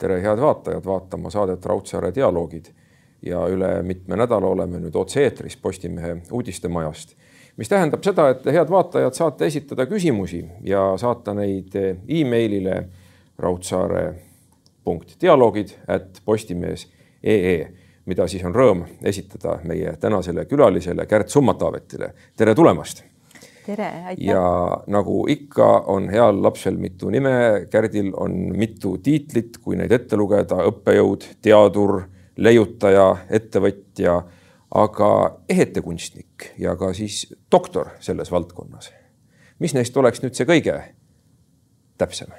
tere, head vaatajad, vaatama saadet Raudsaare dialoogid. Ja üle mitme nädala oleme nüüd otse-eetris Postimehe uudistemajast, mis tähendab seda, et head vaatajad, saate esitada küsimusi ja saata neid emailile raudsaare punkt dialoogid at postimees ee, mida siis on rõõm esitada meie tänasele külalisele Kärt Summataavetile. tere tulemast tere, aitäh. ja nagu ikka, on heal lapsel mitu nime, Kärdil on mitu tiitlit, kui neid ette lugeda, õppejõud, teadur, leiutaja, ettevõtja, aga ehetekunstnik ja ka siis doktor selles valdkonnas. mis neist oleks nüüd see kõige täpsem?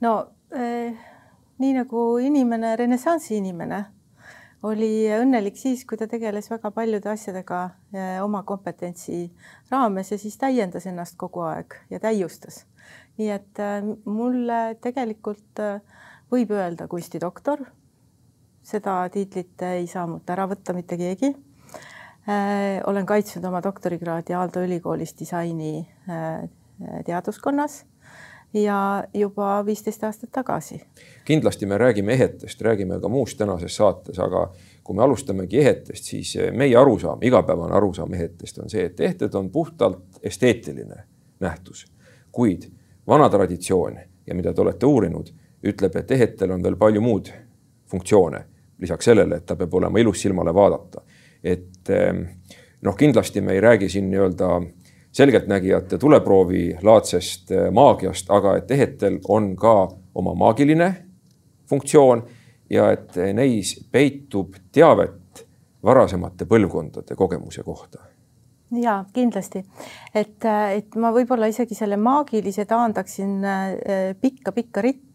no eh, nii nagu inimene, renessansi inimene oli õnnelik siis, kui ta tegeles väga paljude asjadega eh, oma kompetentsi raames ja siis täiendas ennast kogu aeg ja täiustas. nii et eh, mulle tegelikult eh, võib öelda kunstidoktor. seda tiitlit ei saa mult ära võtta mitte keegi. olen kaitsnud oma doktorikraadi Aalto ülikoolis disaini teaduskonnas ja juba viisteist aastat tagasi. kindlasti me räägime ehetest, räägime ka muust tänases saates, aga kui me alustamegi ehetest, siis meie arusaam, igapäevane arusaam ehetest on see, et ehted on puhtalt esteetiline nähtus, kuid vana traditsioon ja mida te olete uurinud, ütleb, et ehetel on veel palju muud funktsioone lisaks sellele, et ta peab olema ilus silmale vaadata. et noh, kindlasti me ei räägi siin nii-öelda selgeltnägijate tuleproovi laadsest eh, maagiast, aga et ehetel on ka oma maagiline funktsioon ja et neis peitub teavet varasemate põlvkondade kogemuse kohta. Ja kindlasti, et, et ma võib-olla isegi selle maagilise taandaksin pikka-pikka eh, ritta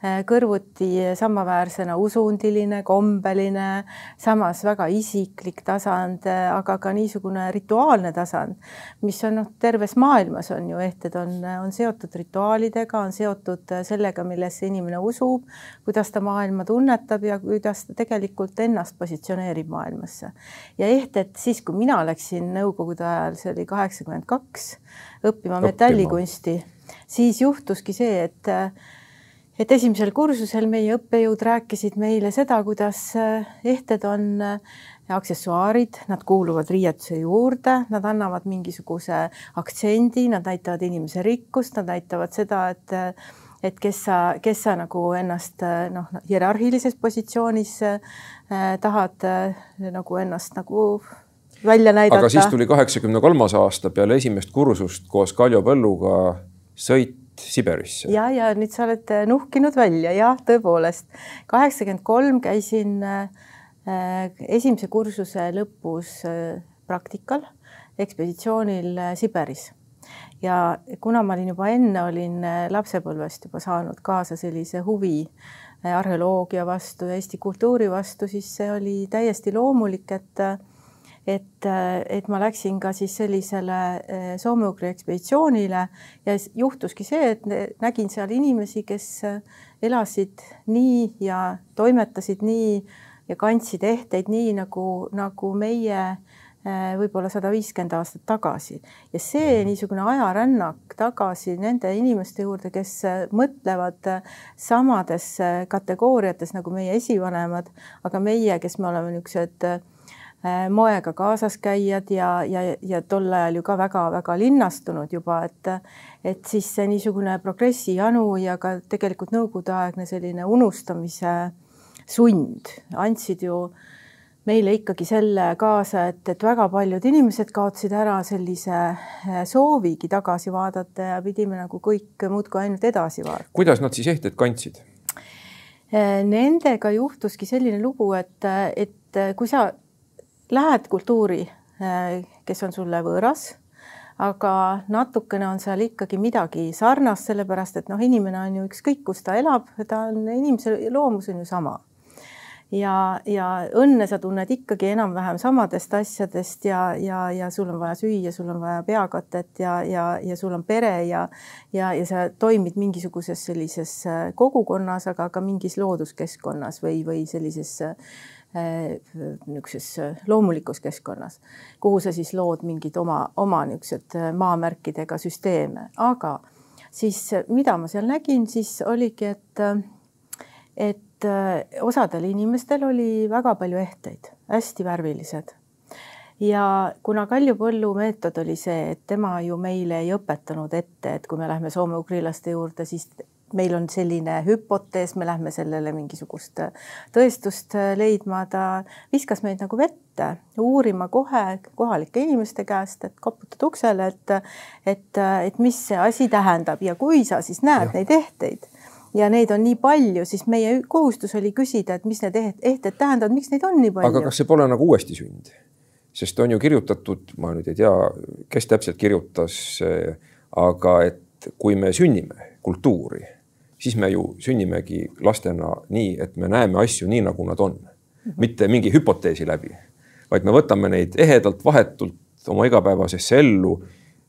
Äh, kõrvuti samaväärsena usundiline, kombeline, samas väga isiklik tasand, äh, aga ka niisugune rituaalne tasand, mis on noh, terves maailmas on ju ehted on, on seotud rituaalidega, on seotud äh, sellega, millesse inimene usub, kuidas ta maailma tunnetab ja kuidas ta tegelikult ennast positsioneerib maailmasse. ja ehted siis, kui mina läksin Nõukogude ajal, see oli kaheksakümmend kaks, õppima metallikunsti, siis juhtuski see, et et esimesel kursusel meie õppejõud rääkisid meile seda, kuidas eh, ehted on eh, aksessuaarid, nad kuuluvad riietuse juurde, nad annavad mingisuguse aktsendi, nad näitavad inimese rikkust, nad näitavad seda, et et kes sa, kes sa nagu ennast noh, hierarhilises positsioonis eh, tahad eh, nagu ennast nagu välja näidata. aga siis tuli kaheksakümne kolmas aasta peale esimest kursust koos Kaljo Põlluga sõit Siberisse. ja, ja nüüd sa oled äh, nuhkinud välja, jah, tõepoolest. kaheksakümmend kolm käisin äh, esimese kursuse lõpus äh, praktikal, ekspeditsioonil Siberis ja kuna ma olin juba enne, olin lapsepõlvest juba saanud kaasa sellise huvi arheoloogia vastu ja Eesti kultuuri vastu, siis see oli täiesti loomulik, et et, et ma läksin ka siis sellisele eh, soome-ugri ekspeditsioonile ja juhtuski see, et nägin seal inimesi, kes eh, elasid nii ja toimetasid nii ja kandsid ehteid nii nagu, nagu meie eh, võib-olla sada viiskümmend aastat tagasi. Ja see niisugune ajarännak tagasi nende inimeste juurde, kes mõtlevad samades kategooriates nagu meie esivanemad, aga meie, kes me oleme niisugused moega kaasas käijad ja, ja, ja tol ajal ju ka väga-väga linnastunud juba, et et siis see niisugune progressi janu ja ka tegelikult nõukogudeaegne selline unustamise sund andsid ju meile ikkagi selle kaasa, et, et väga paljud inimesed kaotsid ära sellise äh, soovigi tagasi vaadata ja pidime nagu kõik muudkui ainult edasi vaatama. kuidas nad siis ehted kandsid? Äh, nendega juhtuski selline lugu, et, et kui sa lähed kultuuri, äh, kes on sulle võõras, aga natukene on seal ikkagi midagi sarnast, sellepärast et noh, inimene on ju ükskõik, kus ta elab, ta on, inimese loomus on ju sama. ja, ja õnne sa tunned ikkagi enam-vähem samadest asjadest ja, ja, ja sul on vaja süüa, sul on vaja peakatet ja, ja, ja sul on pere ja, ja, ja sa toimid mingisuguses sellises äh, kogukonnas, aga ka mingis looduskeskkonnas või, või sellises äh, niisuguses äh, loomulikus keskkonnas, kuhu sa siis lood mingid oma, oma niisugused äh, maamärkidega süsteeme, aga siis mida ma seal nägin, siis oligi, et et äh, osadel inimestel oli väga palju ehteid, hästi värvilised. ja kuna Kaljupõllu meetod oli see, et tema ju meile ei õpetanud ette, et kui me läheme soome-ugrilaste juurde, siis meil on selline hüpotees, me lähme sellele mingisugust tõestust leidma, ta viskas meid nagu vette uurima kohe kohalike inimeste käest, et koputad uksele, et, et, et mis see asi tähendab ja kui sa siis näed ja. neid ehteid ja neid on nii palju, siis meie kohustus oli küsida, et mis need ehted tähendavad, miks neid on nii palju. aga kas see pole nagu uuesti sünd? sest on ju kirjutatud, ma nüüd ei tea, kes täpselt kirjutas, aga et kui me sünnime kultuuri siis me ju sünnimegi lastena nii, et me näeme asju nii, nagu nad on, mitte mingi hüpoteesi läbi, vaid me võtame neid ehedalt, vahetult oma igapäevasesse ellu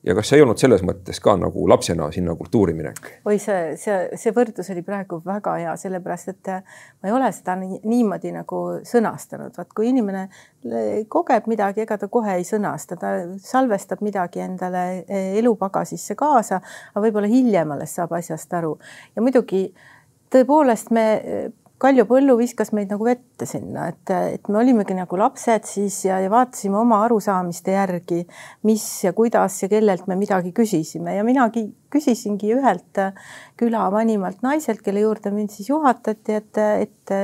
ja kas see ei olnud selles mõttes ka nagu lapsena sinna kultuuri minek? oi, see, see, see võrdlus oli praegu väga hea, sellepärast et ma ei ole seda niimoodi nagu sõnastanud, vaat kui inimene kogeb midagi, ega ta kohe ei sõnasta, ta salvestab midagi endale e, elupagasisse kaasa, aga võib-olla hiljem alles saab asjast aru. Ja muidugi tõepoolest me Kaljo Põllu viskas meid nagu vette sinna, et, et me olimegi nagu lapsed siis ja, ja vaatasime oma arusaamiste järgi, mis ja kuidas ja kellelt me midagi küsisime. Ja minagi küsisingi ühelt küla vanimalt naiselt, kelle juurde mind siis juhatati, et, et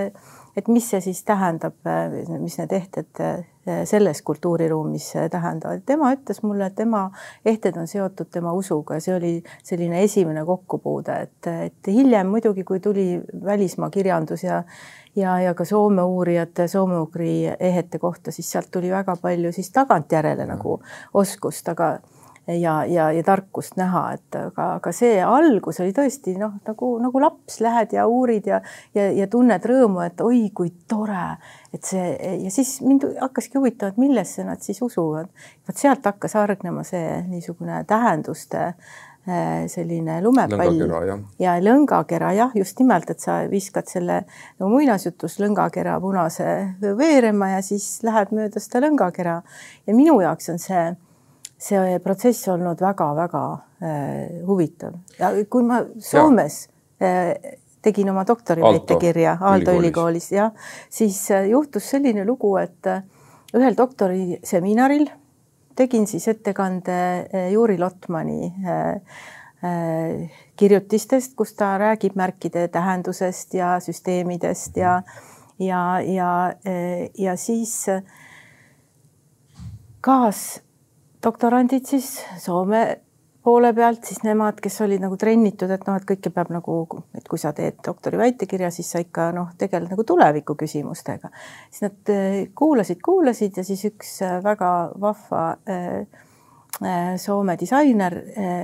et mis see siis tähendab, mis need ehted eh, selles kultuuriruumis tähendavad. tema ütles mulle, et tema ehted on seotud tema usuga. See oli selline esimene kokkupuude, et, et hiljem muidugi, kui tuli välismaa kirjandus ja ja, ja ka Soome uurijate soome-ugri ehete kohta, siis sealt tuli väga palju siis tagantjärele nagu oskust, aga ja, ja, ja tarkust näha, et aga, aga see algus oli tõesti noh, nagu, nagu laps lähed ja uurid ja, ja, ja tunned rõõmu, et oi kui tore, et see ja siis mind hakkaski huvitama, et millesse nad siis usuvad. vot sealt hakkas hargnema see niisugune tähenduste äh, selline lumepall. Lõngakera, ja lõngakera jah, just nimelt, et sa viskad selle nagu muinasjutus lõngakera punase veerema ja siis lähed mööda seda lõngakera. Ja minu jaoks on see see protsess olnud väga-väga äh, huvitav. Ja kui ma Soomes äh, tegin oma doktoriväitekirja Aalto ülikoolis, jah, siis äh, juhtus selline lugu, et ühel doktoriseminaril tegin siis ettekande Juri Lotmani kirjutistest, kus ta räägib märkide tähendusest ja süsteemidest ja ja, ja, ja siis kaas doktorandid siis Soome poole pealt, siis nemad, kes olid nagu trennitud, et noh, et kõike peab nagu, et kui sa teed doktori väitekirja, siis sa ikka noh, tegeled nagu tuleviku küsimustega. siis nad eh, kuulasid, kuulasid ja siis üks eh, väga vahva äh, Soome disainer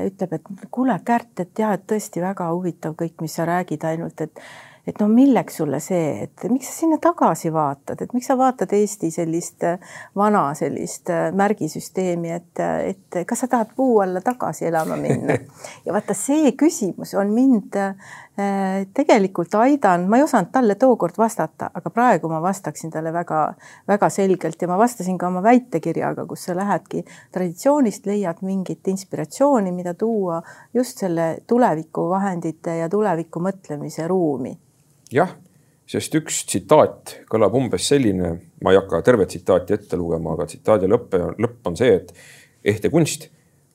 ütleb, et kuule, Kärt, et jah, et tõesti väga huvitav kõik, mis sa räägid, ainult et et no milleks sulle see, et miks sa sinna tagasi vaatad, et miks sa vaatad Eesti sellist äh, vana sellist äh, märgisüsteemi, et, äh, et kas sa tahad puu alla tagasi elama minna? ja vaata, see küsimus on mind tegelikult aidanud, ma ei osanud talle tookord vastata, aga praegu ma vastaksin talle väga-väga selgelt ja ma vastasin ka oma väitekirjaga, kus sa lähedki traditsioonist, leiad mingit inspiratsiooni, mida tuua just selle tulevikuvahendite ja tuleviku mõtlemise ruumi jah, sest üks tsitaat kõlab umbes selline, ma ei hakka tervet tsitaati ette lugema, aga tsitaadi lõpp, lõpp on see, et ehte kunst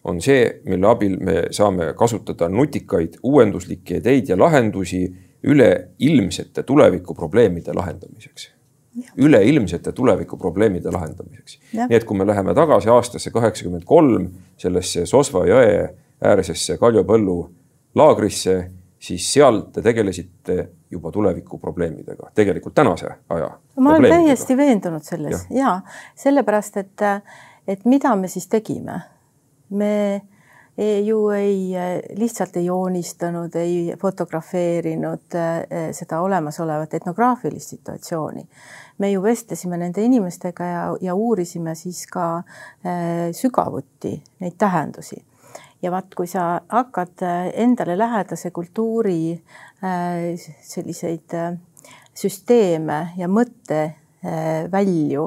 on see, mille abil me saame kasutada nutikaid uuenduslikke ideid ja lahendusi üleilmsete tulevikuprobleemide lahendamiseks. üleilmsete tulevikuprobleemide lahendamiseks. nii et kui me läheme tagasi aastasse kaheksakümmend kolm sellesse Sosva jõe ääresesse Kaljupõllu laagrisse siis seal te tegelesite juba tuleviku probleemidega, tegelikult tänase aja. ma olen täiesti veendunud selles ja, ja sellepärast, et, et mida me siis tegime? me ju ei, lihtsalt ei joonistanud, ei fotografeerinud eh, seda olemasolevat etnograafilist situatsiooni. me ju vestlesime nende inimestega ja, ja uurisime siis ka sügavuti neid tähendusi ja vaat, kui sa hakkad äh, endale lähedase kultuuri äh, selliseid äh, süsteeme ja mõttevälju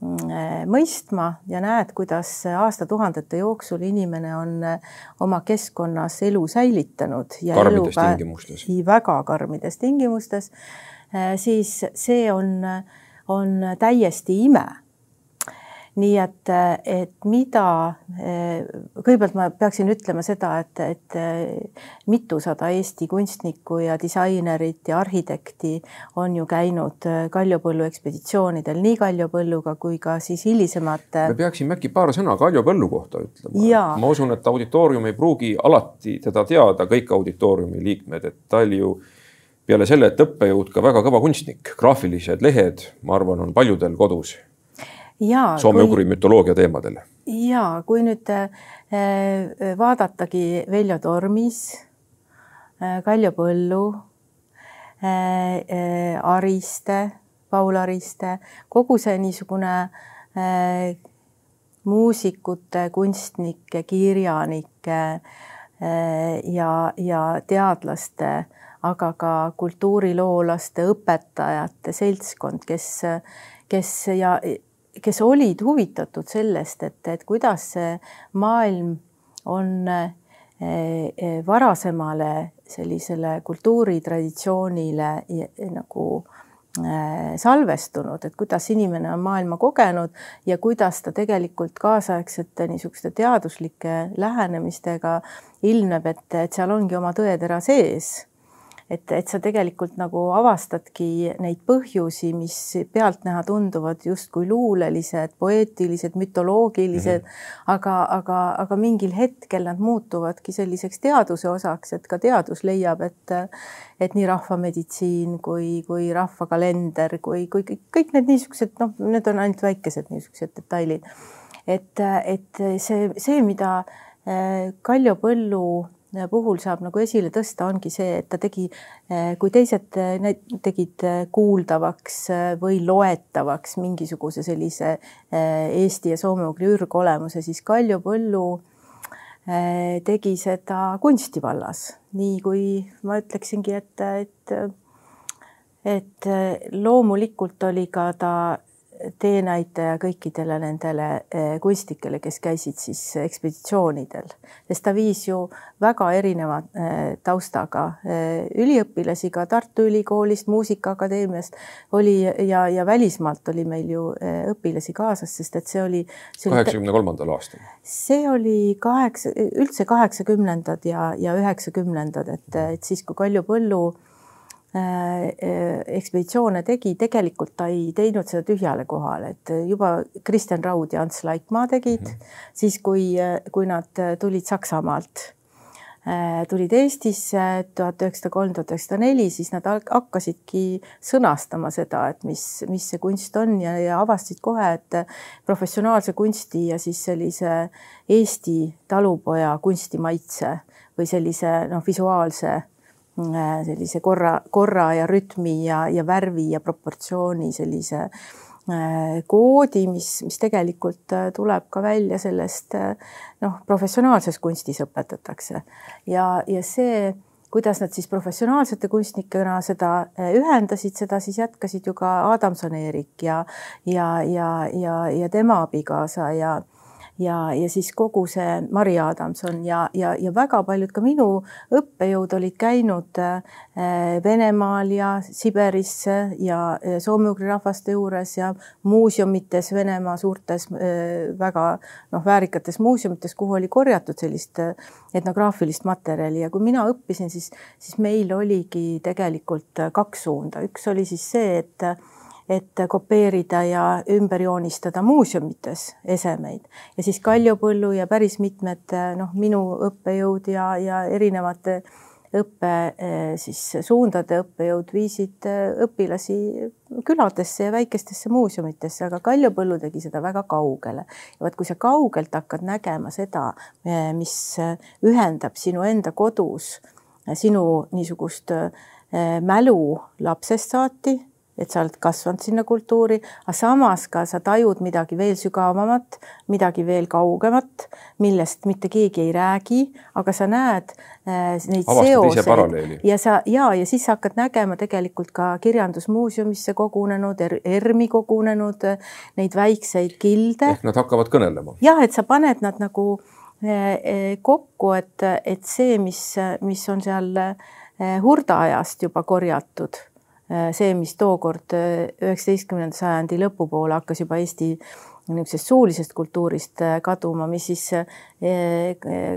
mm, mõistma ja näed, kuidas aastatuhandete jooksul inimene on oma keskkonnas elu säilitanud ja karmides eluga, tingimustes. väga karmides tingimustes, siis see on, on täiesti ime nii et, et mida, kõigepealt ma peaksin ütlema seda, et, et mitusada Eesti kunstnikku ja disainerit ja arhitekti on ju käinud Kaljupõllu ekspeditsioonidel, nii Kaljupõlluga kui ka siis hilisemate. me peaksime äkki paar sõna Kaljupõllu kohta ütlema. ma usun, et auditoorium ei pruugi alati teda teada, kõik auditooriumi liikmed, et ta oli ju peale selle, et õppejõud ka väga kõva kunstnik, graafilised lehed, ma arvan, on paljudel kodus soome-ugri mütoloogia teemadel. ja kui nüüd äh, vaadatagi Veljo Tormis äh,, Kaljo Põllu äh,, Ariste, Paul Ariste, kogu see niisugune äh, muusikute, kunstnike, kirjanike äh, ja, ja teadlaste, aga ka kultuuriloolaste, õpetajate seltskond, kes, kes ja kes olid huvitatud sellest, et, et kuidas see maailm on eh, eh, varasemale sellisele kultuuritraditsioonile nagu eh, salvestunud, et kuidas inimene on maailma kogenud ja kuidas ta tegelikult kaasaegsete niisuguste teaduslike lähenemistega ilmneb, et, et seal ongi oma tõetera sees et, et sa tegelikult nagu avastadki neid põhjusi, mis pealtnäha tunduvad justkui luulelised, poeetilised, mütoloogilised mm, -hmm. aga, aga, aga mingil hetkel nad muutuvadki selliseks teaduse osaks, et ka teadus leiab, et et nii rahvameditsiin kui, kui rahvakalender kui, kui kõik, need niisugused, noh, need on ainult väikesed niisugused detailid. et, et see, see, mida eh, Kaljo Põllu puhul saab nagu esile tõsta, ongi see, et ta tegi, eh, kui teised eh, tegid eh, kuuldavaks või loetavaks mingisuguse sellise Eesti ja soome-ugri ürgolemuse, siis Kaljo Põllu tegi seda kunsti vallas, nii kui ma ütleksingi, et, et et loomulikult oli ka ta teenäitaja kõikidele nendele eh, kunstnikele, kes käisid siis ekspeditsioonidel, sest ta viis ju väga erineva eh, taustaga eh, üliõpilasi ka Tartu Ülikoolist, Muusikaakadeemiast oli ja, ja välismaalt oli meil ju õpilasi kaasas, sest et see oli. kaheksakümne kolmandal aastal. see oli kaheksa, üldse kaheksakümnendad ja, ja üheksakümnendad, et, et siis, kui Kalju Põllu ekspeditsioone tegi, tegelikult ta ei teinud seda tühjale kohale, et juba Kristjan Raud ja Ants Laikmaa tegid mm, -hmm. siis kui, kui nad tulid Saksamaalt, äh, tulid Eestisse tuhat üheksasada kolm, tuhat üheksasada neli, siis nad hakkasidki sõnastama seda, et mis, mis see kunst on ja, ja avastasid kohe, et professionaalse kunsti ja siis sellise Eesti talupoja kunstimaitse või sellise noh, visuaalse Äh, sellise korra, korra ja rütmi ja, ja värvi ja proportsiooni sellise äh, koodi, mis, mis tegelikult äh, tuleb ka välja sellest noh, professionaalses kunstis õpetatakse. Ja, ja see, kuidas nad siis professionaalsete kunstnikena seda ühendasid, seda siis jätkasid ju ka Adamson-Eerik ja, ja, ja, ja, ja tema abikaasa ja ja, ja siis kogu see Mari Adamson ja, ja, ja väga paljud ka minu õppejõud olid käinud äh, Venemaal ja Siberis ja soome-ugri rahvaste juures ja muuseumites, Venemaa suurtes äh, väga noh, väärikates muuseumites, kuhu oli korjatud sellist etnograafilist materjali. Ja kui mina õppisin, siis, siis meil oligi tegelikult kaks suunda, üks oli siis see, et et kopeerida ja ümber joonistada muuseumites esemeid ja siis Kaljupõllu ja päris mitmed noh, minu õppejõud ja, ja erinevate õppe eh, siis suundade õppejõud viisid eh, õpilasi küladesse ja väikestesse muuseumitesse, aga Kaljupõllu tegi seda väga kaugele. ja vot, kui sa kaugelt hakkad nägema seda, eh, mis ühendab sinu enda kodus sinu niisugust mälu lapsest saati et sa oled kasvanud sinna kultuuri, aga samas ka sa tajud midagi veel sügavamat, midagi veel kaugemat, millest mitte keegi ei räägi, aga sa näed äh, neid Avastad seoseid ja sa ja, ja siis sa hakkad nägema tegelikult ka kirjandusmuuseumisse kogunenud er,, ERM-i kogunenud neid väikseid kilde. ehk nad hakkavad kõnelema. jah, et sa paned nad nagu äh, äh, kokku, et, et see, mis, mis on seal hurda ajast juba korjatud Äh, see, mis tookord äh, üheksateistkümnenda sajandi lõpupoole hakkas juba Eesti niisugusest suulisest kultuurist äh, kaduma, mis siis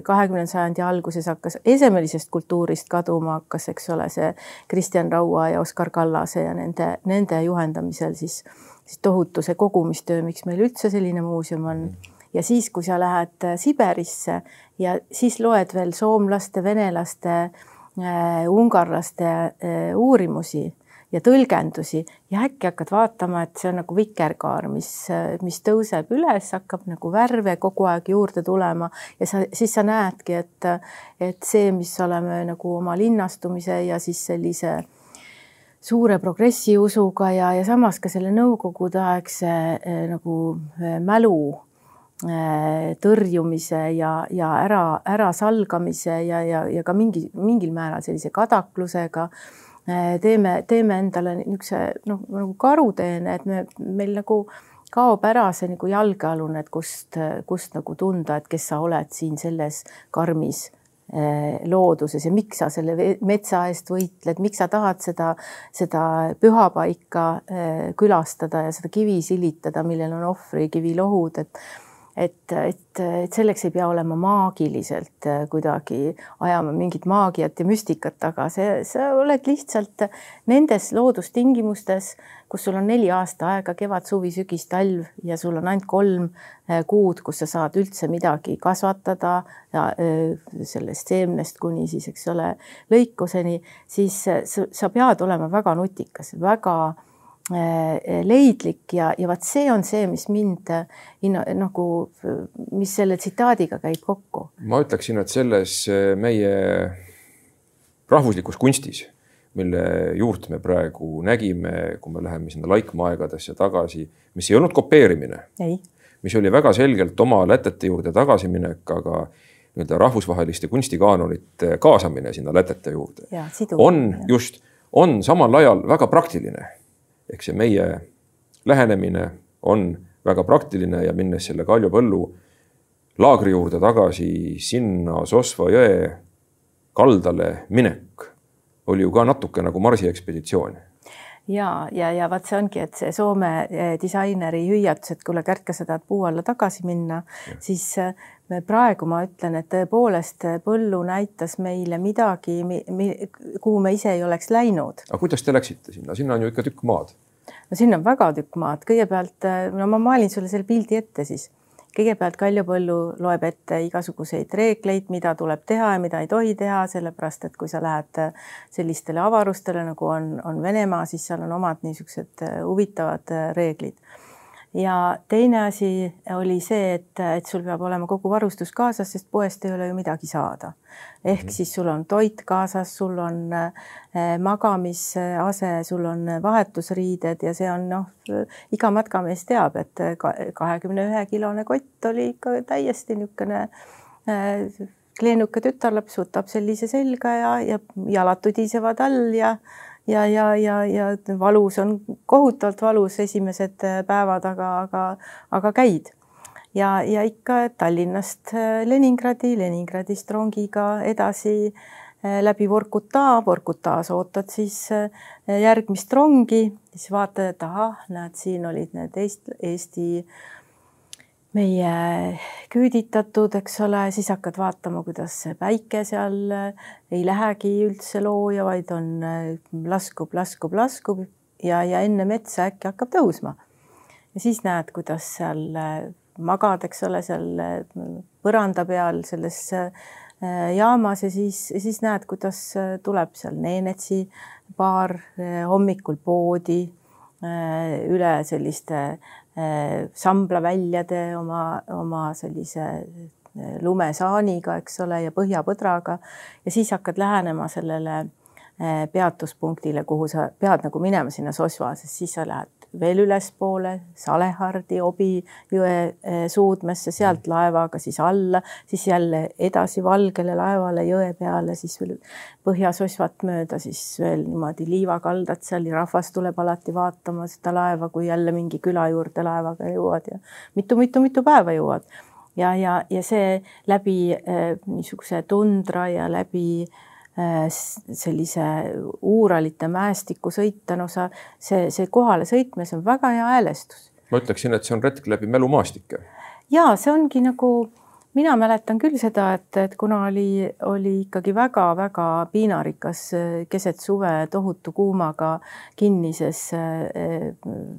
kahekümnenda sajandi alguses hakkas esemelisest kultuurist kaduma hakkas, eks ole, see Kristjan Raua ja Oskar Kallase ja nende, nende juhendamisel siis, siis tohutu see kogumistöö, miks meil üldse selline muuseum on. ja siis, kui sa lähed Siberisse ja siis loed veel soomlaste, venelaste äh,, ungarlaste äh, uurimusi ja tõlgendusi ja äkki hakkad vaatama, et see on nagu vikerkaar, mis, mis tõuseb üles, hakkab nagu värve kogu aeg juurde tulema ja sa, siis sa näedki, et, et see, mis oleme nagu oma linnastumise ja siis sellise suure progressiusuga ja, ja samas ka selle nõukogudeaegse eh, nagu eh, mälu eh, tõrjumise ja, ja ära, ärasalgamise ja, ja, ja ka mingi, mingil määral sellise kadaklusega teeme, teeme endale niisuguse noh, nagu karuteene, et me, meil nagu kaob ära see nagu jalgealune, et kust, kust nagu tunda, et kes sa oled siin selles karmis äh, looduses ja miks sa selle metsa eest võitled, miks sa tahad seda, seda pühapaika äh, külastada ja seda kivi silitada, millel on ohvrikivilohud, et et, et, et selleks ei pea olema maagiliselt äh, kuidagi ajama mingit maagiat ja müstikat taga, see, sa oled lihtsalt nendes loodustingimustes, kus sul on neli aasta aega, kevad, suvi, sügis, talv ja sul on ainult kolm äh, kuud, kus sa saad üldse midagi kasvatada ja äh, sellest seemnest kuni siis, eks ole, lõikuseni, siis sa pead olema väga nutikas, väga leidlik ja, ja vot see on see, mis mind inno, nagu, mis selle tsitaadiga käib kokku. ma ütleksin, et selles äh, meie rahvuslikus kunstis, mille juurt me praegu nägime, kui me läheme sinna laikmaa aegadesse tagasi, mis ei olnud kopeerimine, mis oli väga selgelt oma lätete juurde tagasiminek, aga nii-öelda rahvusvaheliste kunstikaanonite kaasamine sinna lätete juurde ja, on ja. just, on samal ajal väga praktiline ehk see meie lähenemine on väga praktiline ja minnes selle Kaljo Põllu laagri juurde tagasi sinna Sosva jõe kaldale minek oli ju ka natuke nagu Marsi ekspeditsioon. Ja, ja, ja vaat see ongi, et see Soome eh, disaineri hüüatus, et kuule, Kärt, kas sa tahad puu alla tagasi minna, siis eh, praegu ma ütlen, et tõepoolest eh, Põllu näitas meile midagi, kuhu me ise ei oleks läinud. aga kuidas te läksite sinna, sinna on ju ikka tükk maad. no sinna on väga tükk maad, kõigepealt no ma maalin sulle selle pildi ette siis kõigepealt Kaljo Põllu loeb ette igasuguseid reegleid, mida tuleb teha ja mida ei tohi teha, sellepärast et kui sa lähed sellistele avarustele, nagu on, on Venemaa, siis seal on omad niisugused huvitavad reeglid ja teine asi oli see, et, et sul peab olema kogu varustus kaasas, sest poest ei ole ju midagi saada. ehk mm -hmm. siis sul on toit kaasas, sul on äh, magamisase, sul on vahetusriided ja see on noh, iga matkamees teab, et kahekümne ühe kilone kott oli ikka täiesti niisugune äh, kleenuke tütarlaps võtab sellise selga ja, ja jalad tudisevad all ja ja, ja, ja, ja valus on kohutavalt valus esimesed äh, päevad, aga, aga, aga käid. ja, ja ikka Tallinnast äh, Leningradi, Leningradist rongiga edasi äh, läbi Vorkuta, Vorkutas ootad siis järgmist rongi, siis vaatad, et ahah, näed, siin olid need Eesti, Eesti meie küüditatud, eks ole, siis hakkad vaatama, kuidas päike seal äh, ei lähegi üldse looja, vaid on äh, laskub, laskub, laskub ja, ja enne metsa äkki hakkab tõusma. ja siis näed, kuidas seal äh, magad, eks ole, seal põranda peal selles jaamas ja siis, siis näed, kuidas tuleb seal Neenetsi paar hommikul poodi üle selliste samblaväljade oma, oma sellise äh, lumesaaniga, eks ole, ja põhjapõdraga. Ja siis hakkad lähenema sellele peatuspunktile, kuhu sa pead nagu minema sinna Sosva, sest siis sa lähed veel ülespoole Salehardi, Obi jõe eh, suudmesse, sealt laevaga siis alla, siis jälle edasi Valgele laevale jõe peale, siis veel Põhja-Sosvat mööda, siis veel niimoodi liivakaldat seal ja rahvas tuleb alati vaatama seda laeva, kui jälle mingi küla juurde laevaga jõuad ja mitu-mitu-mitu päeva jõuad. ja, ja, ja see läbi äh, niisuguse tundra ja läbi Äh, sellise uuralite mäestiku sõita, no sa, see, see kohale sõitmes on väga hea häälestus. ma ütleksin, et see on retk läbi mälumaastike. ja see ongi nagu mina mäletan küll seda, et, et kuna oli, oli ikkagi väga-väga piinarikas keset suve tohutu kuumaga kinnises eh,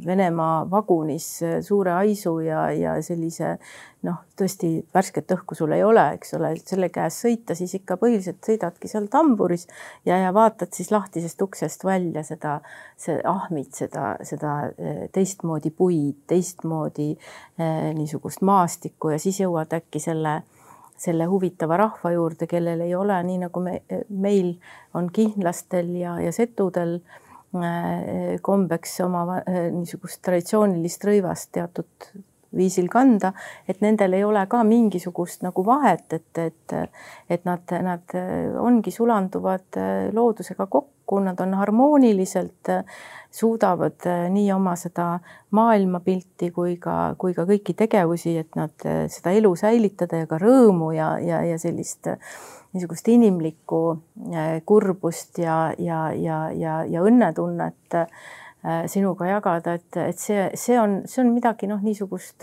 Venemaa vagunis suure haisu ja, ja sellise noh, tõesti värsket õhku sul ei ole, eks ole, selle käes sõita, siis ikka põhiliselt sõidadki seal tamburis ja, ja vaatad siis lahtisest uksest välja seda, see ahmid, seda, seda eh, teistmoodi puid, teistmoodi eh, niisugust maastikku ja siis jõuad äkki selle selle, huvitava rahva juurde, kellel ei ole nii nagu me, meil on kihnlastel ja, ja setudel äh, kombeks oma äh, niisugust traditsioonilist rõivast teatud viisil kanda, et nendel ei ole ka mingisugust nagu vahet, et, et, et nad, nad ongi sulanduvad loodusega kokku, nad on harmooniliselt äh, suudavad äh, nii oma seda maailmapilti kui ka, kui ka kõiki tegevusi, et nad äh, seda elu säilitada ja ka rõõmu ja, ja, ja sellist äh, niisugust inimlikku kurbust ja, ja, ja, ja, ja õnnetunnet sinuga jagada, et, et see, see on, see on midagi noh, niisugust,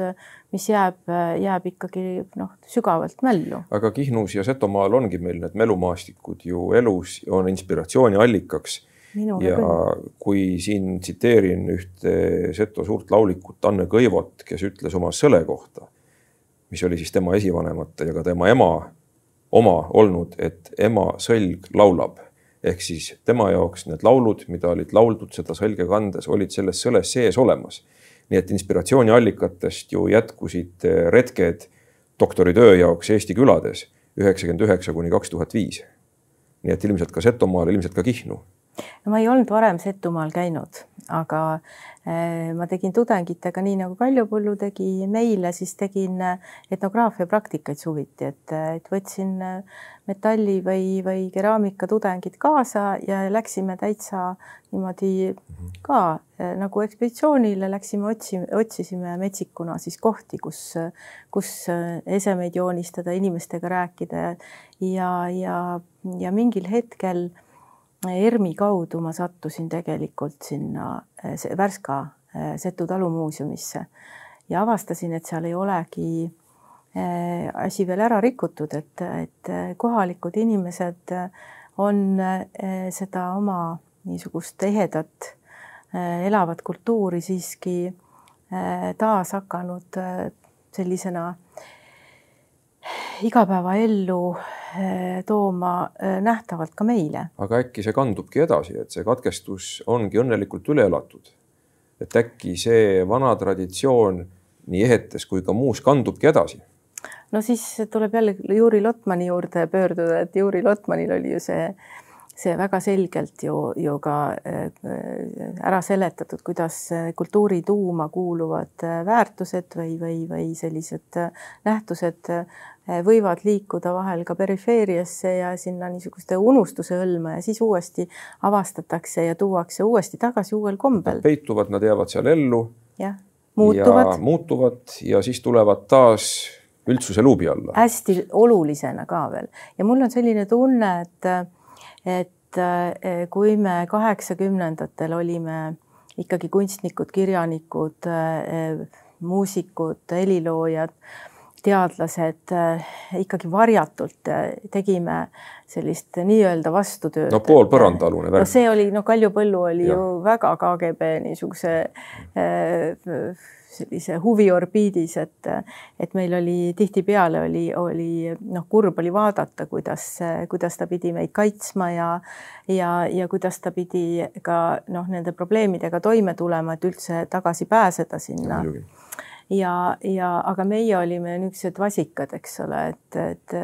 mis jääb, jääb ikkagi noh, sügavalt mällu. aga Kihnus ja Setomaal ongi meil need melumaastikud ju elus, on inspiratsiooni allikaks ja küll. kui siin tsiteerin ühte Seto suurt laulikut Anne Kõivot, kes ütles oma sõle kohta, mis oli siis tema esivanemate ja ka tema ema oma olnud, et ema sõlg laulab. Ehk siis tema jaoks need laulud, mida olid lauldud seda sõlge kandes, olid selles sõles sees olemas. nii et inspiratsiooniallikatest ju jätkusid retked doktoritöö jaoks Eesti külades üheksakümmend üheksa kuni kaks tuhat viis. nii et ilmselt ka Setomaal, ilmselt ka Kihnu no ma ei olnud varem Setumaal käinud, aga eh, ma tegin tudengitega nii nagu Kaljupõllu tegi meile, siis tegin eh, etnograafia praktikaid suviti, et, et võtsin eh, metalli või, või keraamika tudengid kaasa ja läksime täitsa niimoodi ka nagu ekspeditsioonile läksime, otsime, otsisime metsikuna siis kohti, kus, kus esemeid joonistada, inimestega rääkida ja, ja, ja mingil hetkel ERMi kaudu ma sattusin tegelikult sinna eh, Värska eh, Setu talumuuseumisse ja avastasin, et seal ei olegi eh, asi veel ära rikutud, et, et kohalikud inimesed on seda oma niisugust ehedat elavat kultuuri siiski taas hakanud sellisena igapäevaellu Eh, tooma eh, nähtavalt ka meile. aga äkki see kandubki edasi, et see katkestus ongi õnnelikult üle elatud? et äkki see vana traditsioon nii ehetes kui ka muus kandubki edasi? no siis tuleb jälle Juri Lotmani juurde pöörduda, et Juri Lotmanil oli ju see see väga selgelt ju, ju ka äh, ära seletatud, kuidas kultuuri tuuma kuuluvad väärtused või, või, või sellised äh, nähtused võivad liikuda vahel ka perifeeriasse ja sinna niisuguste unustuse hõlma ja siis uuesti avastatakse ja tuuakse uuesti tagasi uuel kombel. Peituvad, nad jäävad seal ellu. jah, muutuvad. muutuvad ja siis tulevad taas üldsuse luubi alla. hästi olulisena ka veel ja mul on selline tunne, et et eh, kui me kaheksakümnendatel olime ikkagi kunstnikud, kirjanikud, eh, muusikud, heliloojad, teadlased eh, ikkagi varjatult tegime sellist nii-öelda vastutööd. no poolpõrandaalune värk. no see oli, no Kaljupõllu oli ja. ju väga KGB niisuguse äh, sellise huviorbiidis, et, et meil oli tihtipeale oli, oli noh, kurb oli vaadata, kuidas, kuidas ta pidi meid kaitsma ja, ja, ja kuidas ta pidi ka noh, nende probleemidega toime tulema, et üldse tagasi pääseda sinna ja, ja, ja aga meie olime niisugused vasikad, eks ole, et, et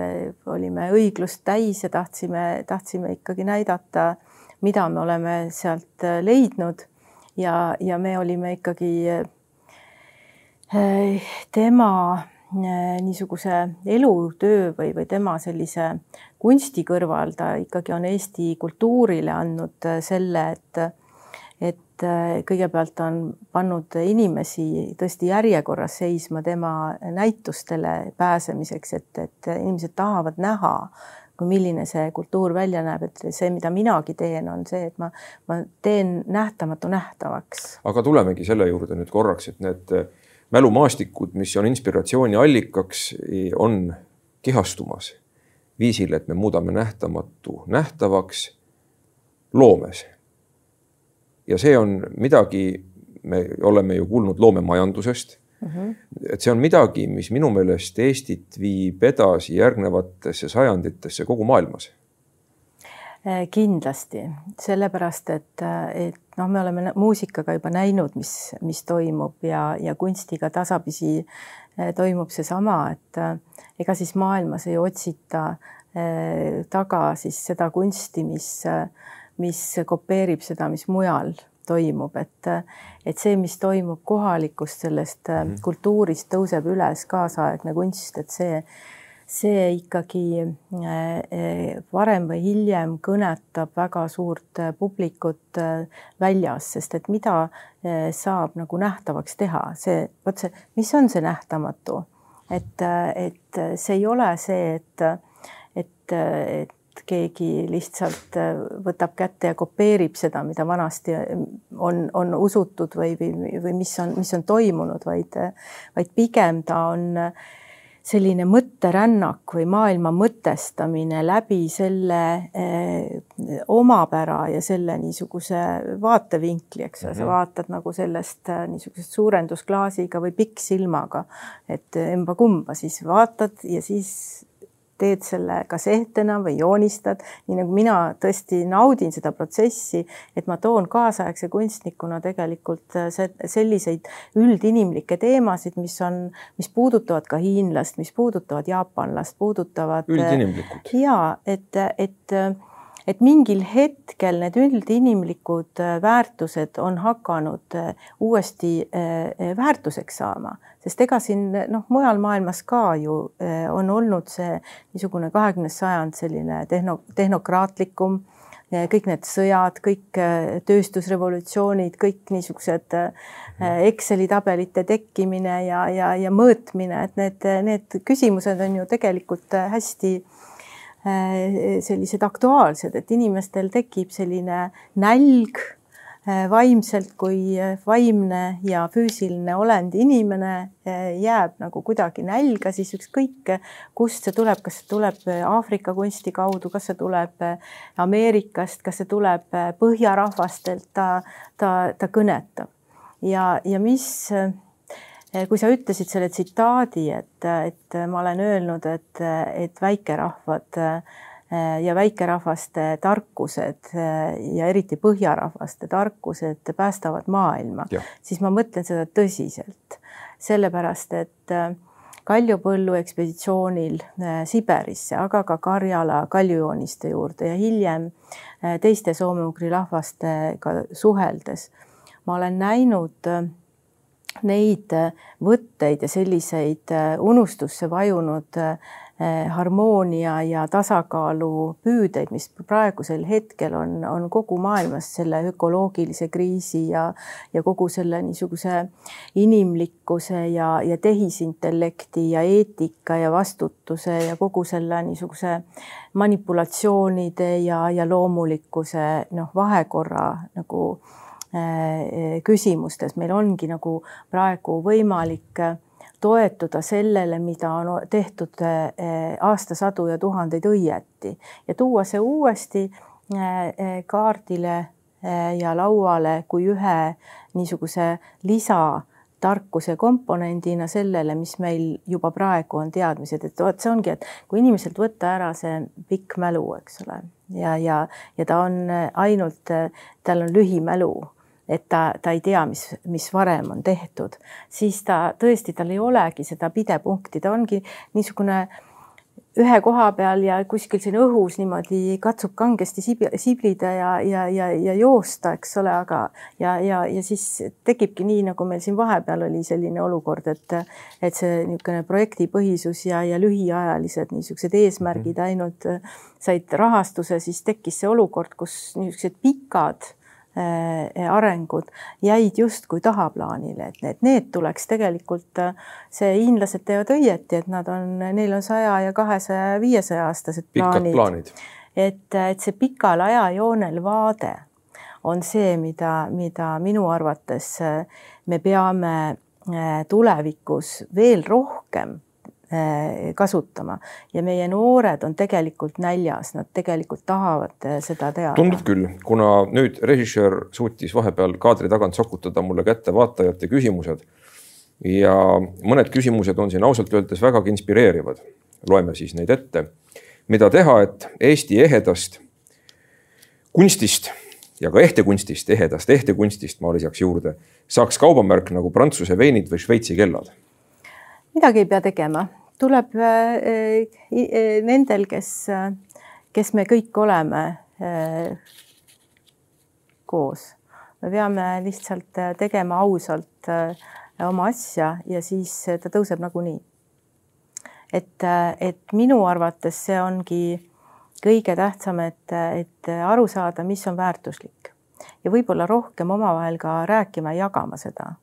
olime õiglust täis ja tahtsime, tahtsime ikkagi näidata mida me oleme sealt leidnud. Ja, ja me olime ikkagi tema niisuguse elutöö või, või tema sellise kunsti kõrval ta ikkagi on Eesti kultuurile andnud selle, et et äh, kõigepealt on pannud inimesi tõesti järjekorras seisma tema näitustele pääsemiseks, et, et inimesed tahavad näha, kui milline see kultuur välja näeb, et see, mida minagi teen, on see, et ma, ma teen nähtamatu nähtavaks. aga tulemegi selle juurde nüüd korraks, et need mälumaastikud, mis on inspiratsiooni allikaks, on kehastumas viisil, et me muudame nähtamatu nähtavaks loomes ja see on midagi, me oleme ju kuulnud loomemajandusest mm. -hmm. et see on midagi, mis minu meelest Eestit viib edasi järgnevatesse sajanditesse kogu maailmas äh, kindlasti, sellepärast et, et noh, me oleme muusikaga juba näinud, mis, mis toimub ja, ja kunstiga tasapisi äh, toimub seesama, et äh, ega siis maailmas ei otsita taga siis seda kunsti, mis mis kopeerib seda, mis mujal toimub, et, et see, mis toimub kohalikust sellest mm -hmm. kultuurist, tõuseb üles kaasaegne kunst, et see, see ikkagi äh, varem või hiljem kõnetab väga suurt äh, publikut väljas, sest et mida saab nagu nähtavaks teha, see, vot see, mis on see nähtamatu, et, et see ei ole see, et, et, et keegi lihtsalt äh, võtab kätte ja kopeerib seda, mida vanasti on, on usutud või, või, või mis on, mis on toimunud, vaid, vaid pigem ta on selline mõtterännak või maailma mõtestamine läbi selle eh, omapära ja selle niisuguse vaatevinkli, eks ole mm -hmm., sa mhm. vaatad nagu sellest äh, niisugusest suurendusklaasiga või pikksilmaga, et emba-kumba siis vaatad ja siis teed selle kas ehtena või joonistad, nii nagu mina tõesti naudin seda protsessi, et ma toon kaasaegse kunstnikuna tegelikult äh, selliseid üldinimlikke teemasid, mis on, mis puudutavad ka hiinlast, mis puudutavad jaapanlast, puudutavad. Äh, üldinimlikud. ja et, et et mingil hetkel need üldinimlikud väärtused on hakanud uuesti väärtuseks saama. Sest ega siin noh, mujal maailmas ka ju on olnud see niisugune kahekümnes sajand selline tehno, tehnokraatlikum, eh, kõik need sõjad, kõik tööstusrevolutsioonid, kõik niisugused Exceli tabelite tekkimine ja, ja, ja mõõtmine, et need, need küsimused on ju tegelikult hästi sellised aktuaalsed, et inimestel tekib selline nälg Äh, vaimselt kui äh, vaimne ja füüsiline olend inimene äh, jääb nagu kuidagi nälga, siis ükskõik kust see tuleb, kas see tuleb Aafrika kunsti kaudu, kas see tuleb Ameerikast, kas see tuleb põhjarahvastelt, ta, ta, ta kõnetab. ja, ja mis, kui sa ütlesid selle tsitaadi, et, et ma olen öelnud, et, et väikerahvad Äh, ja väikerahvaste tarkused äh, ja eriti põhjarahvaste tarkused päästavad maailma, siis ma mõtlen seda tõsiselt, sellepärast et äh, Kaljupõllu ekspeditsioonil Siberisse, aga ka Karjala kaljujooniste juurde ja hiljem teiste soome-ugri rahvastega suheldes ma olen näinud neid võtteid ja selliseid unustusse vajunud Eh, harmoonia ja tasakaalu püüdeid, mis praegusel hetkel on, on kogu maailmas selle ökoloogilise kriisi ja, ja kogu selle niisuguse inimlikkuse ja, ja tehisintellekti ja eetika ja vastutuse ja kogu selle niisuguse manipulatsioonide ja, ja loomulikkuse noh, vahekorra nagu äh, küsimustes. Meil ongi nagu praegu võimalik äh, toetuda sellele, mida on tehtud eh, aastasadu ja tuhandeid õieti. Ja tuua see uuesti kaardile ja lauale kui ühe niisuguse lisatarkuse komponendina sellele, mis meil juba praegu on teadmised, et vot see ongi, et kui inimeselt võtta ära see pikk mälu, eks ole, ja, ja, ja ta on ainult, tal on lühimälu et ta, ta ei tea, mis, mis varem on tehtud, siis ta tõesti, tal ei olegi seda pidepunkti, ta ongi niisugune ühe koha peal ja kuskil siin õhus niimoodi katsub kangesti siblida ja, ja, ja, ja joosta, eks ole, aga ja, ja, ja siis tekibki nii, nagu meil siin vahepeal oli selline olukord, et, et see niisugune projektipõhisus ja, ja lühiajalised niisugused eesmärgid mhm. ainult said rahastuse, siis tekkis see olukord, kus niisugused pikad arengud jäid justkui tahaplaanile, et need, need tuleks tegelikult, äh, see hiinlased teevad õieti, et nad on, neil on saja ja kahesaja ja viiesaja aastased plaanid. plaanid. et, et see pikal ajajoonel vaade on see, mida, mida minu arvates äh, me peame tulevikus veel rohkem kasutama ja meie noored on tegelikult näljas, nad tegelikult tahavad eh, seda teada. tundub küll, kuna nüüd režissöör suutis vahepeal kaadri tagant sokutada mulle kätte vaatajate küsimused ja mõned küsimused on siin ausalt öeldes vägagi inspireerivad. loeme siis neid ette. mida teha, et Eesti ehedast kunstist ja ka ehtekunstist, ehedast ehtekunstist, ma lisaks juurde, saaks kaubamärk nagu Prantsuse veinid või Šveitsi kellad? midagi ei pea tegema, tuleb äh, äh, nendel, kes, kes me kõik oleme äh, koos. me peame lihtsalt tegema ausalt oma asja ja siis ta tõuseb nagunii. et, et minu arvates see ongi kõige tähtsam, et, et aru saada, mis on väärtuslik ja võib-olla rohkem omavahel ka rääkima ja jagama seda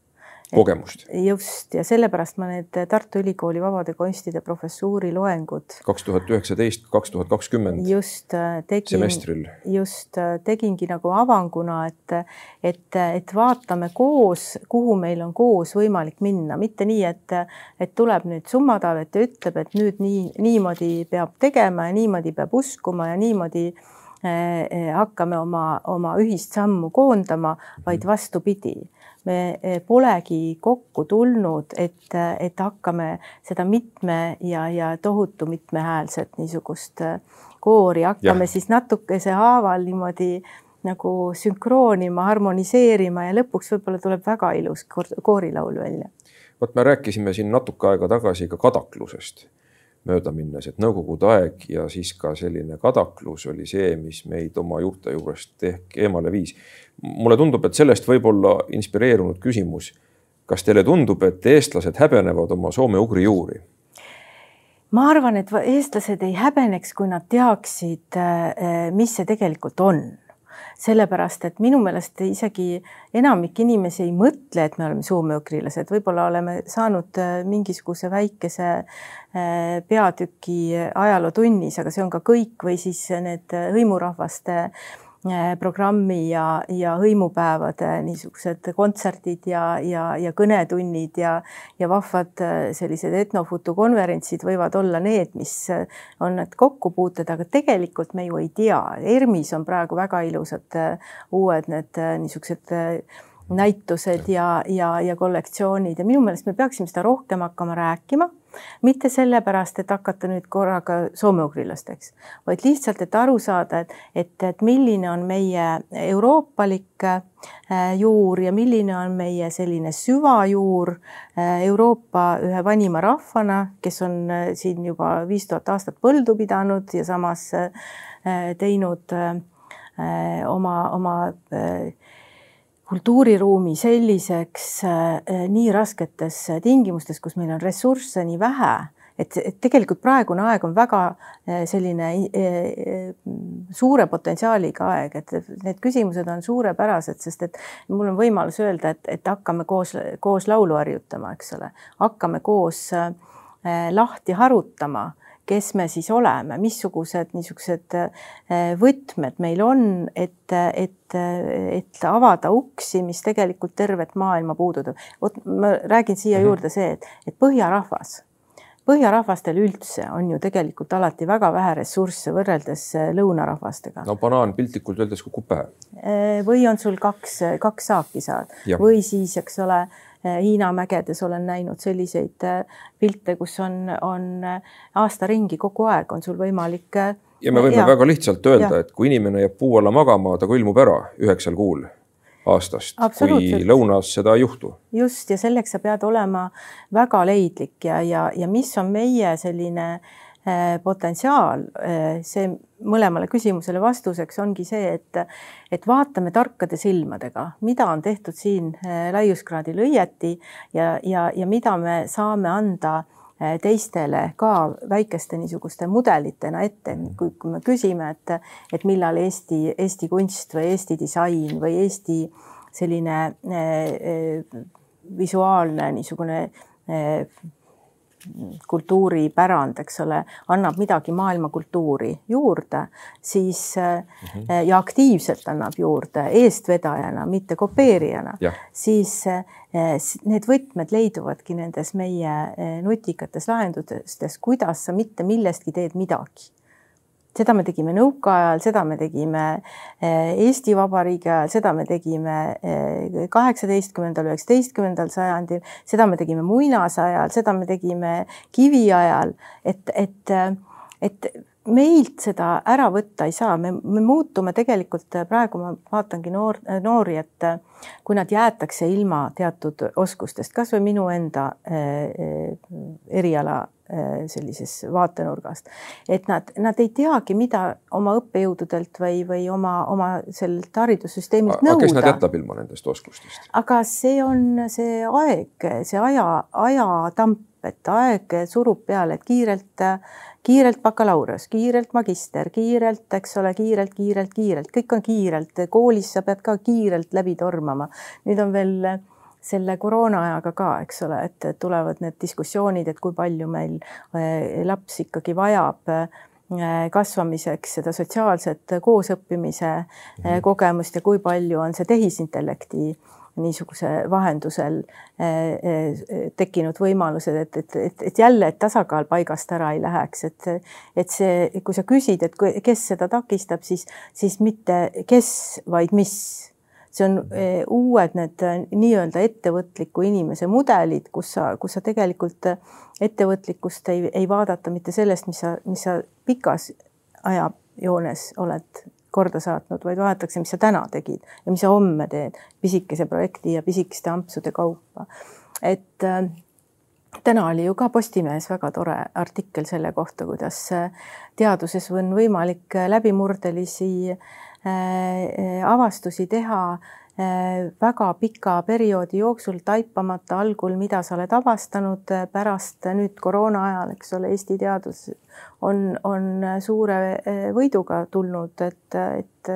kogemust. just ja sellepärast ma need Tartu Ülikooli vabade kunstide professuuri loengud. kaks tuhat üheksateist, kaks tuhat kakskümmend. just äh, tegin. semestril. just äh, tegingi nagu avanguna, et, et, et vaatame koos, kuhu meil on koos võimalik minna, mitte nii, et, et tuleb nüüd summatavet ja ütleb, et nüüd nii, niimoodi peab tegema ja niimoodi peab uskuma ja niimoodi eh, hakkame oma, oma ühist sammu koondama, vaid mhm. vastupidi me eh, polegi kokku tulnud, et, et hakkame seda mitme ja, ja tohutu mitmehäälset niisugust eh, koori hakkame ja. siis natukese haaval niimoodi nagu sünkroonima, harmoniseerima ja lõpuks võib-olla tuleb väga ilus koorilaul välja. vot me rääkisime siin natuke aega tagasi ka kadaklusest mööda minnes, et nõukogude aeg ja siis ka selline kadaklus oli see, mis meid oma juurte juurest ehk eemale viis. mulle tundub, et sellest võib olla inspireerunud küsimus. kas teile tundub, et eestlased häbenevad oma soome-ugri juuri? ma arvan, et eestlased ei häbeneks, kui nad teaksid, eh, mis see tegelikult on sellepärast et minu meelest isegi enamik inimesi ei mõtle, et me oleme soome-ugrilased, võib-olla oleme saanud äh, mingisuguse väikese äh, peatüki ajalootunnis, aga see on ka kõik või siis need hõimurahvaste äh, Äh, programmi ja, ja hõimupäevade niisugused kontserdid ja, ja, ja kõnetunnid ja, ja vahvad äh, sellised etnofutukonverentsid võivad olla need, mis äh, on need kokkupuuted, aga tegelikult me ju ei tea. ERMis on praegu väga ilusad uued need niisugused näitused ja, ja, ja kollektsioonid ja minu meelest me peaksime seda rohkem hakkama rääkima. Mitte sellepärast, et hakata nüüd korraga soome-ugrilasteks, vaid lihtsalt, et aru saada, et, et, et milline on meie euroopalik äh, juur ja milline on meie selline süvajuur äh, Euroopa ühe vanima rahvana, kes on äh, siin juba viis tuhat aastat põldu pidanud ja samas teinud oma, oma kultuuriruumi selliseks äh, nii rasketes tingimustes, kus meil on ressursse nii vähe, et, et tegelikult praegune aeg on väga äh, selline äh, suure potentsiaaliga aeg, et need küsimused on suurepärased, sest et mul on võimalus öelda, et, et hakkame koos, koos laulu harjutama, eks ole, hakkame koos lahti harutama kes me siis oleme, missugused niisugused äh, võtmed meil on, et, et, et avada uksi, mis tegelikult tervet maailma puudutab. vot ma räägin siia mhm. juurde see, et, et põhjarahvas, põhjarahvastel üldse on ju tegelikult alati väga vähe ressursse võrreldes äh, lõunarahvastega. no banaan piltlikult öeldes kukub pähe. Äh, või on sul kaks, kaks saaki saad ja. või siis, eks ole Hiina mägedes olen näinud selliseid äh, pilte, kus on, on äh, aasta ringi kogu aeg on sul võimalik. ja me võime ja. väga lihtsalt öelda, et kui inimene jääb puu alla magama, ta külmub ära üheksal kuul aastast, kui lõunas seda ei juhtu. just ja selleks sa pead olema väga leidlik ja, ja, ja mis on meie selline potentsiaal, see mõlemale küsimusele vastuseks ongi see, et, et vaatame tarkade silmadega, mida on tehtud siin laiuskraadil õieti ja, ja, ja mida me saame anda teistele ka väikeste niisuguste mudelitena ette, kui, kui me küsime, et, et millal Eesti, Eesti kunst või Eesti disain või Eesti selline äh, visuaalne niisugune kultuuripärand, eks ole, annab midagi maailmakultuuri juurde, siis mm -hmm. ja aktiivselt annab juurde eestvedajana, mitte kopeerijana, siis need võtmed leiduvadki nendes meie nutikates lahendustes, kuidas sa mitte millestki teed midagi seda me tegime nõukaajal, seda me tegime eh, Eesti Vabariigi ajal, seda me tegime eh, kaheksateistkümnendal, üheksateistkümnendal sajandil, seda me tegime muinasajal, seda me tegime kiviajal, et, et, et meilt seda ära võtta ei saa, me, me muutume tegelikult praegu ma vaatangi noor, noori, et kui nad jäetakse ilma teatud oskustest, kasvõi minu enda eh, eriala sellisest vaatenurgast, et nad, nad ei teagi, mida oma õppejõududelt või, või oma, oma sellelt haridussüsteemilt nõuda. kes nad jätab ilma nendest oskustest? aga see on see aeg, see aja, ajatamp, et aeg surub peale, et kiirelt, kiirelt bakalaureus, kiirelt magister, kiirelt, eks ole, kiirelt, kiirelt, kiirelt, kõik on kiirelt, koolis sa pead ka kiirelt läbi tormama. nüüd on veel selle koroona ajaga ka, eks ole, et tulevad need diskussioonid, et kui palju meil eh, laps ikkagi vajab eh, kasvamiseks seda sotsiaalset koosõppimise mhm. kogemust ja kui palju on see tehisintellekti niisuguse vahendusel tekkinud võimalused, et, et, et, et jälle, et tasakaal paigast ära ei läheks, et, et see, kui sa küsid, et kes seda takistab, siis, siis mitte kes, vaid mis see on eh, uued need eh, nii-öelda ettevõtliku inimese mudelid, kus sa, kus sa tegelikult eh, ettevõtlikkust ei, ei vaadata mitte sellest, mis sa, mis sa pikas ajajoones oled korda saatnud, vaid vaadatakse, mis sa täna tegid ja mis sa homme teed pisikese projekti ja pisikeste ampsude kaupa. et äh, täna oli ju ka Postimehes väga tore artikkel selle kohta, kuidas teaduses on võimalik läbimurdelisi äh, avastusi teha äh, väga pika perioodi jooksul, taipamata algul, mida sa oled avastanud äh, pärast nüüd koroona ajal, eks ole, Eesti teadus on, on suure võiduga tulnud, et, et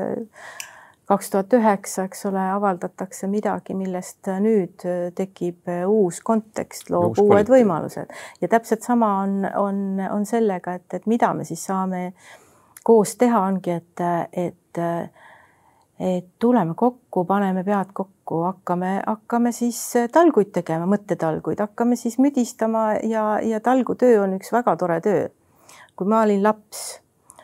kaks tuhat üheksa, eks ole, avaldatakse midagi, millest nüüd tekib uus kontekst, loob uus uued võimalused. Ja täpselt sama on, on, on sellega, et, et mida me siis saame koos teha, ongi, et, et et, tuleme kokku, paneme pead kokku, hakkame, hakkame siis talguid tegema, mõttetalguid, hakkame siis müdistama ja, ja talgutöö on üks väga tore töö. kui ma olin laps,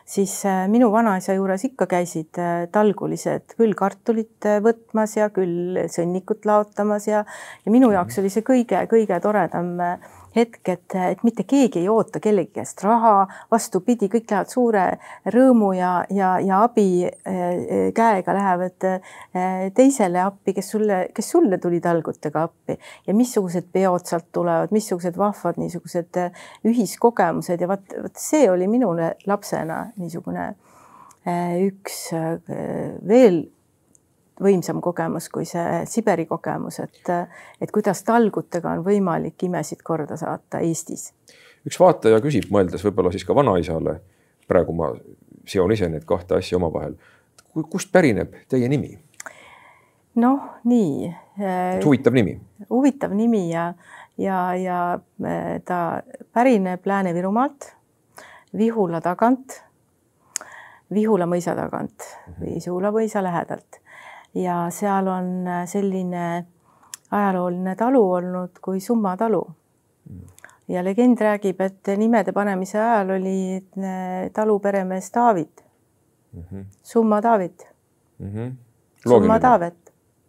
siis äh, minu vanaisa juures ikka käisid äh, talgulised küll kartulit äh, võtmas ja küll sõnnikut laotamas ja, ja minu jaoks oli see kõige-kõige toredam hetk, et, et mitte keegi ei oota kellegi käest raha, vastupidi, kõik lähevad suure rõõmu ja, ja, ja abi äh, käega lähevad äh, teisele appi, kes sulle, kes sulle tulid algutega appi. Ja missugused peod sealt tulevad, missugused vahvad niisugused ühiskogemused. Ja vot, vot see oli minule lapsena niisugune üks veel võimsam kogemus kui see Siberi kogemus, et, et kuidas talgutega on võimalik imesid korda saata Eestis. üks vaataja küsib, mõeldes võib-olla siis ka vanaisale, praegu ma seon ise need kahte asja omavahel. kust pärineb teie nimi? noh, nii. huvitav nimi. huvitav nimi ja, ja, ja e, ta pärineb Lääne-Virumaalt, Vihula tagant, Vihula mõisa tagant, Vihula mõisa lähedalt ja seal on äh, selline ajalooline talu olnud kui Summa talu. Mm. ja legend räägib, et nimede panemise ajal oli äh, talu peremees David mm. -hmm. Summa David mm. -hmm. Summa Taavet.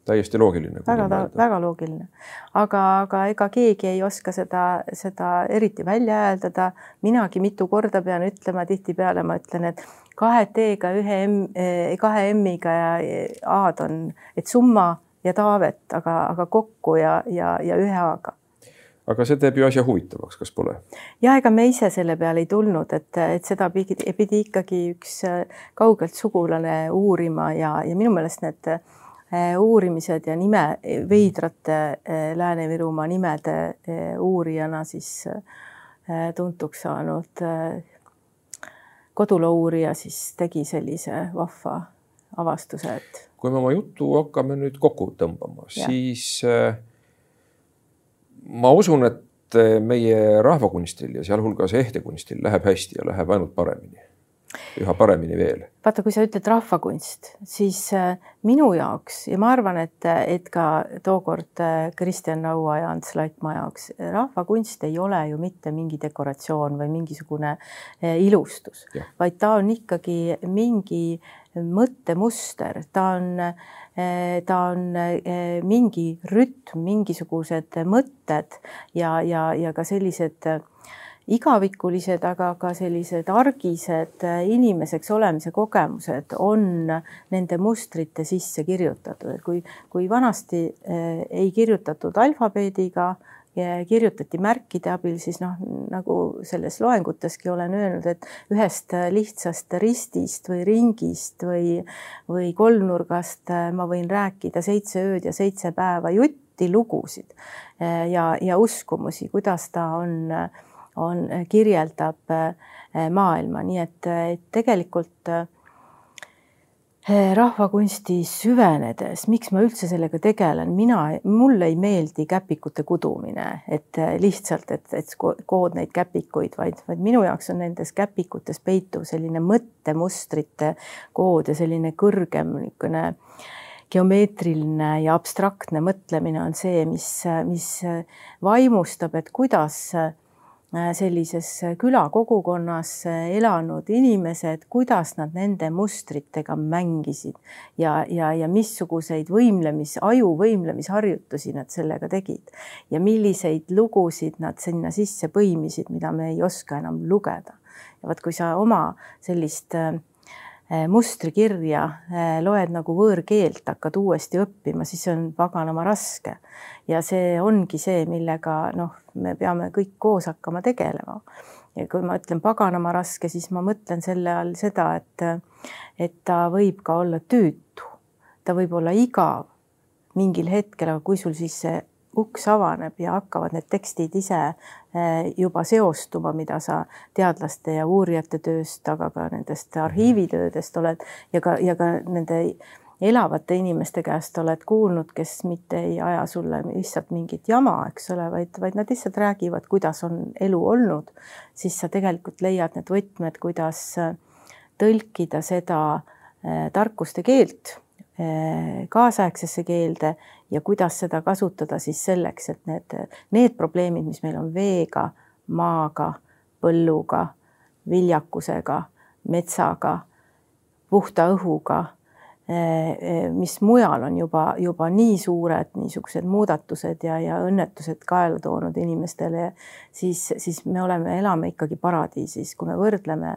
täiesti loogiline. väga, väga loogiline, aga, aga ega keegi ei oska seda, seda eriti välja hääldada. minagi mitu korda pean ütlema, tihtipeale ma ütlen, et kahe T-ga, ühe M, eh, kahe M-iga ja A-d on, et summa ja taavet, aga, aga kokku ja, ja, ja ühe A-ga. aga see teeb ju asja huvitavaks, kas pole? ja ega me ise selle peale ei tulnud, et, et seda pidi, pidi ikkagi üks äh, kaugelt sugulane uurima ja, ja minu meelest need uurimised ja nime, veidrate Lääne-Virumaa nimede uurijana siis tuntuks saanud koduloo uurija siis tegi sellise vahva avastuse, et. kui me oma juttu hakkame nüüd kokku tõmbama, siis äh, ma usun, et meie rahvakunstil ja sealhulgas ehtekunstil läheb hästi ja läheb ainult paremini. Üha paremini veel. vaata, kui sa ütled rahvakunst, siis äh, minu jaoks ja ma arvan, et, et ka tookord äh, Kristjan Raua ja Ants Laikmaa jaoks rahvakunst ei ole ju mitte mingi dekoratsioon või mingisugune äh, ilustus, vaid ta on ikkagi mingi mõttemuster, ta on ta on mingi rütm, mingisugused mõtted ja, ja, ja ka sellised eh, igavikulised, aga ka sellised argised inimeseks olemise kogemused on nende mustrite sisse kirjutatud, et kui, kui vanasti ei kirjutatud alfabeediga kirjutati märkide abil, siis noh, nagu selles loenguteski olen öelnud, et ühest lihtsast ristist või ringist või, või kolmnurgast äh, ma võin rääkida seitse ööd ja seitse päeva jutti, lugusid äh, ja, ja uskumusi, kuidas ta on, on, kirjeldab äh, maailma, nii et, et tegelikult Eh, rahvakunsti süvenedes, miks ma üldse sellega tegelen, mina, mulle ei meeldi käpikute kudumine, et lihtsalt, et, et kood neid käpikuid, vaid, vaid minu jaoks on nendes käpikutes peituv selline mõttemustrite kood ja selline kõrgem niisugune geomeetriline ja abstraktne mõtlemine on see, mis, mis vaimustab, et kuidas Äh, sellises külakogukonnas äh, elanud inimesed, kuidas nad nende mustritega mängisid ja, ja, ja missuguseid võimlemis, aju võimlemisharjutusi nad sellega tegid ja milliseid lugusid nad sinna sisse põimisid, mida me ei oska enam lugeda. ja vot, kui sa oma sellist äh, mustrikirja loed nagu võõrkeelt, hakkad uuesti õppima, siis on paganama raske. ja see ongi see, millega noh, me peame kõik koos hakkama tegelema. ja kui ma ütlen paganama raske, siis ma mõtlen selle all seda, et, et ta võib ka olla tüütu, ta võib olla igav mingil hetkel, aga kui sul siis see uks avaneb ja hakkavad need tekstid ise eh, juba seostuma, mida sa teadlaste ja uurijate tööst, aga ka nendest arhiivitöödest oled ja ka, ja ka nende elavate inimeste käest oled kuulnud, kes mitte ei aja sulle lihtsalt mingit jama, eks ole, vaid, vaid nad lihtsalt räägivad, kuidas on elu olnud, siis sa tegelikult leiad need võtmed, kuidas tõlkida seda eh, tarkuste keelt eh, kaasaegsesse keelde ja kuidas seda kasutada siis selleks, et need, need probleemid, mis meil on veega, maaga, põlluga, viljakusega, metsaga, puhta õhuga, mis mujal on juba, juba nii suured niisugused muudatused ja, ja õnnetused kaela toonud inimestele, siis, siis me oleme, elame ikkagi paradiisis, kui me võrdleme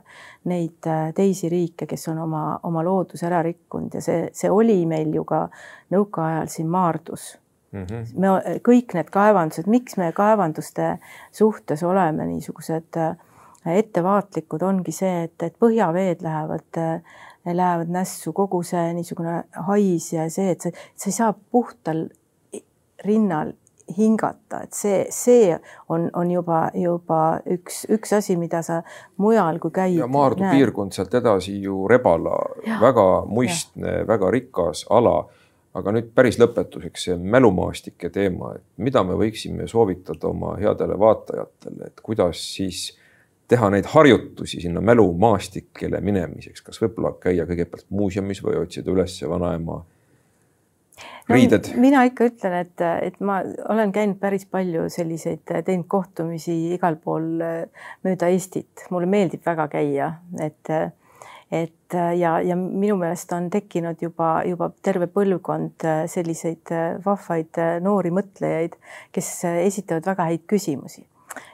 neid teisi riike, kes on oma, oma looduse ära rikkunud ja see, see oli meil ju ka nõukaajal siin Maardus mm. -hmm. me kõik need kaevandused, miks me kaevanduste suhtes oleme niisugused äh, ettevaatlikud, ongi see, et, et põhjaveed lähevad, äh, lähevad nässu, kogu see niisugune hais ja see, et sa, sa ei saa puhtal rinnal hingata, et see, see on, on juba, juba üks, üks asi, mida sa mujal, kui käid. ja Maardu näed. piirkond sealt edasi ju Rebala, väga muistne, väga rikas ala aga nüüd päris lõpetuseks see mälumaastike teema, et mida me võiksime soovitada oma headele vaatajatele, et kuidas siis teha neid harjutusi sinna mälumaastikele minemiseks, kas võib-olla käia kõigepealt muuseumis või otsida üles vanaema riided no,? mina ikka ütlen, et, et ma olen käinud päris palju selliseid, teinud kohtumisi igal pool mööda Eestit, mulle meeldib väga käia, et et äh, ja, ja minu meelest on tekkinud juba, juba terve põlvkond äh, selliseid äh, vahvaid noori mõtlejaid, kes esitavad väga häid küsimusi.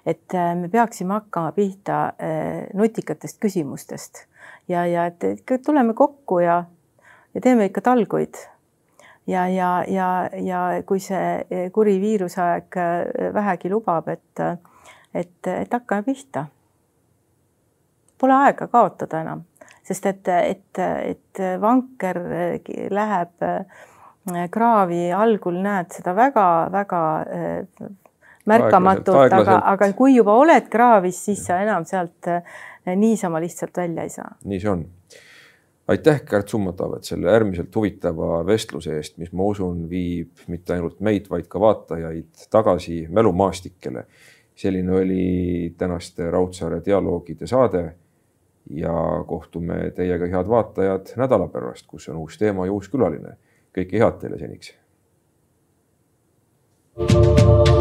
Et me peaksime hakkama pihta nutikatest küsimustest ja, ja et tuleme kokku ja, ja teeme ikka talguid ja, ja, ja, ja kui see kuri viirusaeg vähegi lubab, et, et, et hakkame pihta. Pole aega kaotada enam, sest et, et, et vanker läheb kraavi algul näed seda väga-väga märkamatult, aga, aga kui juba oled kraavis, siis sa enam sealt niisama lihtsalt välja ei saa. nii see on aitäh, Kärt Summatavet, selle äärmiselt huvitava vestluse eest, mis ma usun, viib mitte ainult meid, vaid ka vaatajaid tagasi mälumaastikele. selline oli tänaste Raudsaare dialoogide saade. ja kohtume teiega, head vaatajad, nädala pärast, kus on uus teema ja uus külaline. kõike head teile seniks. thank you